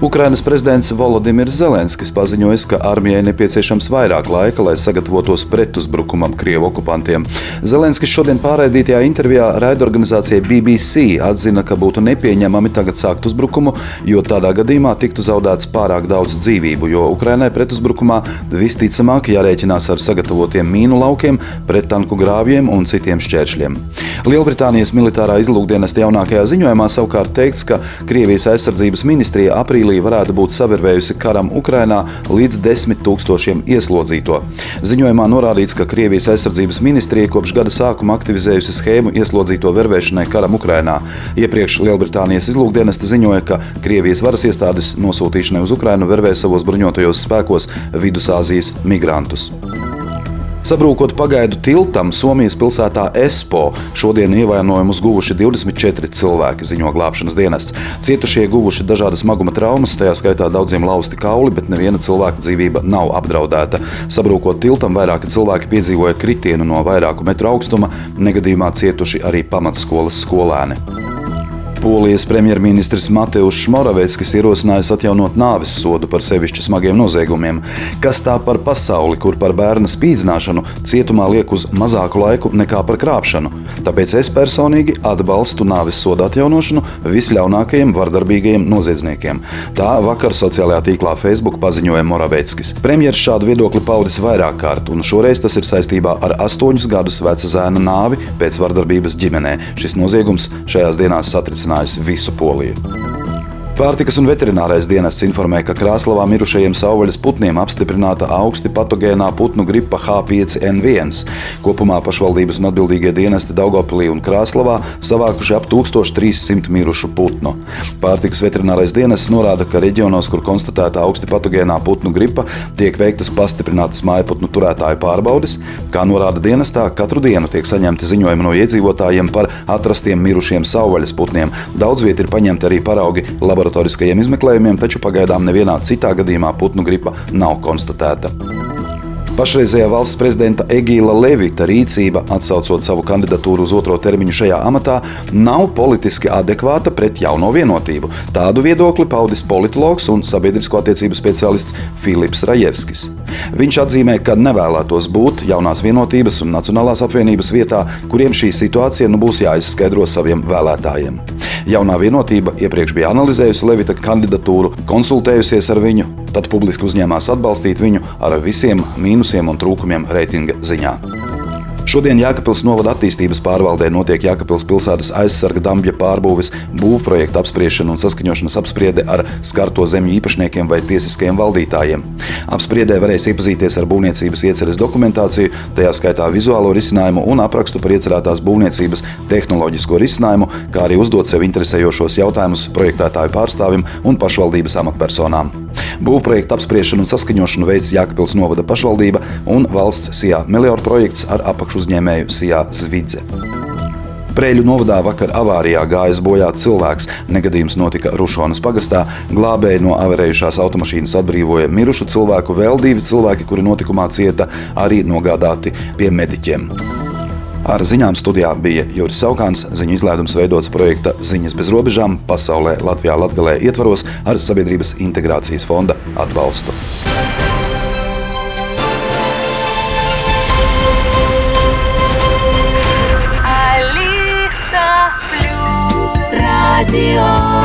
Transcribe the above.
Ukrainas prezidents Volodimirs Zelenskis paziņojis, ka armijai nepieciešams vairāk laika, lai sagatavotos pretuzbrukumam Krievu okupantiem. Zelenskis šodien pārraidītajā intervijā raidorganizācijai BBC atzina, ka būtu nepieņemami tagad sākt uzbrukumu, jo tādā gadījumā tiktu zaudēts pārāk daudz dzīvību, jo Ukrainai pretuzbrukumā visticamāk jārēķinās ar sagatavotiem mīnu laukiem, prettanku grāvjiem un citiem šķēršļiem. Lielbritānijas militārā izlūkdienesta jaunākajā ziņojumā savukārt teikts, ka Krievijas aizsardzības ministrija aprīlī aprīlī varētu būt savervējusi karam Ukrainā līdz 10 tūkstošiem ieslodzīto. Ziņojumā norādīts, ka Krievijas aizsardzības ministrija kopš gada sākuma aktivizējusi schēmu ieslodzīto vervēšanai karam Ukrainā. Iepriekš Lielbritānijas izlūkdienesta ziņoja, ka Krievijas varas iestādes nosūtīšanai uz Ukrainu vervē savos bruņotajos spēkos Vidusāzijas migrantus. Sabrūkot pagaidu tiltam Somijas pilsētā Espo, šodien ievainojumus guvuši 24 cilvēki, ziņo glābšanas dienests. Cietušie guvuši dažādas smaguma traumas, tajā skaitā daudziem lausti kauli, bet neviena cilvēka dzīvība nav apdraudēta. Sabrūkot tiltam, vairāki cilvēki piedzīvoja kritienu no vairāku metru augstuma, negadījumā cietuši arī pamatskolas skolēni. Polijas premjerministrs Mateusz Moraveckis ierosinājis atjaunot nāves sodu par sevišķi smagiem noziegumiem. Kas tā par pasauli, kur par bērna spīdzināšanu cietumā liek uz mazāku laiku nekā par krāpšanu? Tāpēc es personīgi atbalstu nāves sodu atjaunošanu visļaunākajiem vardarbīgajiem noziedzniekiem. Tā vakar sociālajā tīklā Facebook paziņoja Moraveckis. Premjerministrs šādu viedokli paudis vairāk kārt, un šoreiz tas ir saistībā ar astoņus gadus veca zēna nāvi pēc vardarbības ģimenē. Šis noziegums šajās dienās satricinājās pārliecinājis visu Poliju. Pārtikas un veterinārais dienests informē, ka Krāslavā mirušajiem savvaļas putniem apstiprināta augsti patogēnā putnu gripa H5N1. Kopumā pašvaldības un atbildīgie dienesti Daugopilī un Krāslavā savākuši ap 1300 mirušu putnu. Pārtikas veterinārais dienests norāda, ka reģionos, kur konstatēta augsti patogēnā putnu gripa, tiek veiktas pastiprinātas mājputnu turētāju pārbaudes. Kā norāda dienestā, katru dienu tiek saņemti ziņojumi no iedzīvotājiem par atrastiem mirušiem savvaļas putniem. Daudz viet ir paņemti arī paraugi laboratorijas laboratoriskajiem izmeklējumiem, taču pagaidām nevienā citā gadījumā putnu gripa nav konstatēta. Pašreizējā valsts prezidenta Egīla Levita rīcība, atsaucot savu kandidatūru uz otro termiņu šajā amatā, nav politiski adekvāta pret jauno vienotību. Tādu viedokli paudis politologs un sabiedrisko attiecību speciālists Filips Rajevskis. Viņš atzīmē, ka nevēlētos būt jaunās vienotības un Nacionālās apvienības vietā, kuriem šī situācija nu būs jāizskaidro saviem vēlētājiem. Jaunā vienotība iepriekš bija analizējusi Levita kandidatūru, konsultējusies ar viņu, tad publiski uzņēmās atbalstīt viņu ar visiem mīnusiem un trūkumiem reitinga ziņā. Šodien Jēkabpils novada attīstības pārvaldē notiek Jēkabpils pilsētas aizsarga dambja pārbūves būvprojekta apspriešana un saskaņošanas apspriede ar skarto zemju īpašniekiem vai tiesiskajiem valdītājiem. Apspriedē varēs iepazīties ar būvniecības ieceres dokumentāciju, tajā skaitā vizuālo risinājumu un aprakstu par iecerētās būvniecības tehnoloģisko risinājumu, kā arī uzdot sev interesējošos jautājumus projektētāju pārstāvim un pašvaldības amatpersonām. Būvprojekta apspriešanu un saskaņošanu veids Jēkabpils novada pašvaldība un valsts SIA Meliora projekts ar apakšuzņēmēju SIA Zvidze. Prēļu novadā vakar avārijā gājis bojā cilvēks. Negadījums notika Rušonas pagastā. Glābēji no avarējušās automašīnas atbrīvoja mirušu cilvēku, vēl divi cilvēki, kuri notikumā cieta, arī nogādāti pie mediķiem. Ar ziņām studijā bija Juris Saukāns. Ziņu izlaidums veidots projekta Ziņas bez robežām pasaulē Latvijā Latgalē ietvaros ar Sabiedrības integrācijas fonda atbalstu. Radio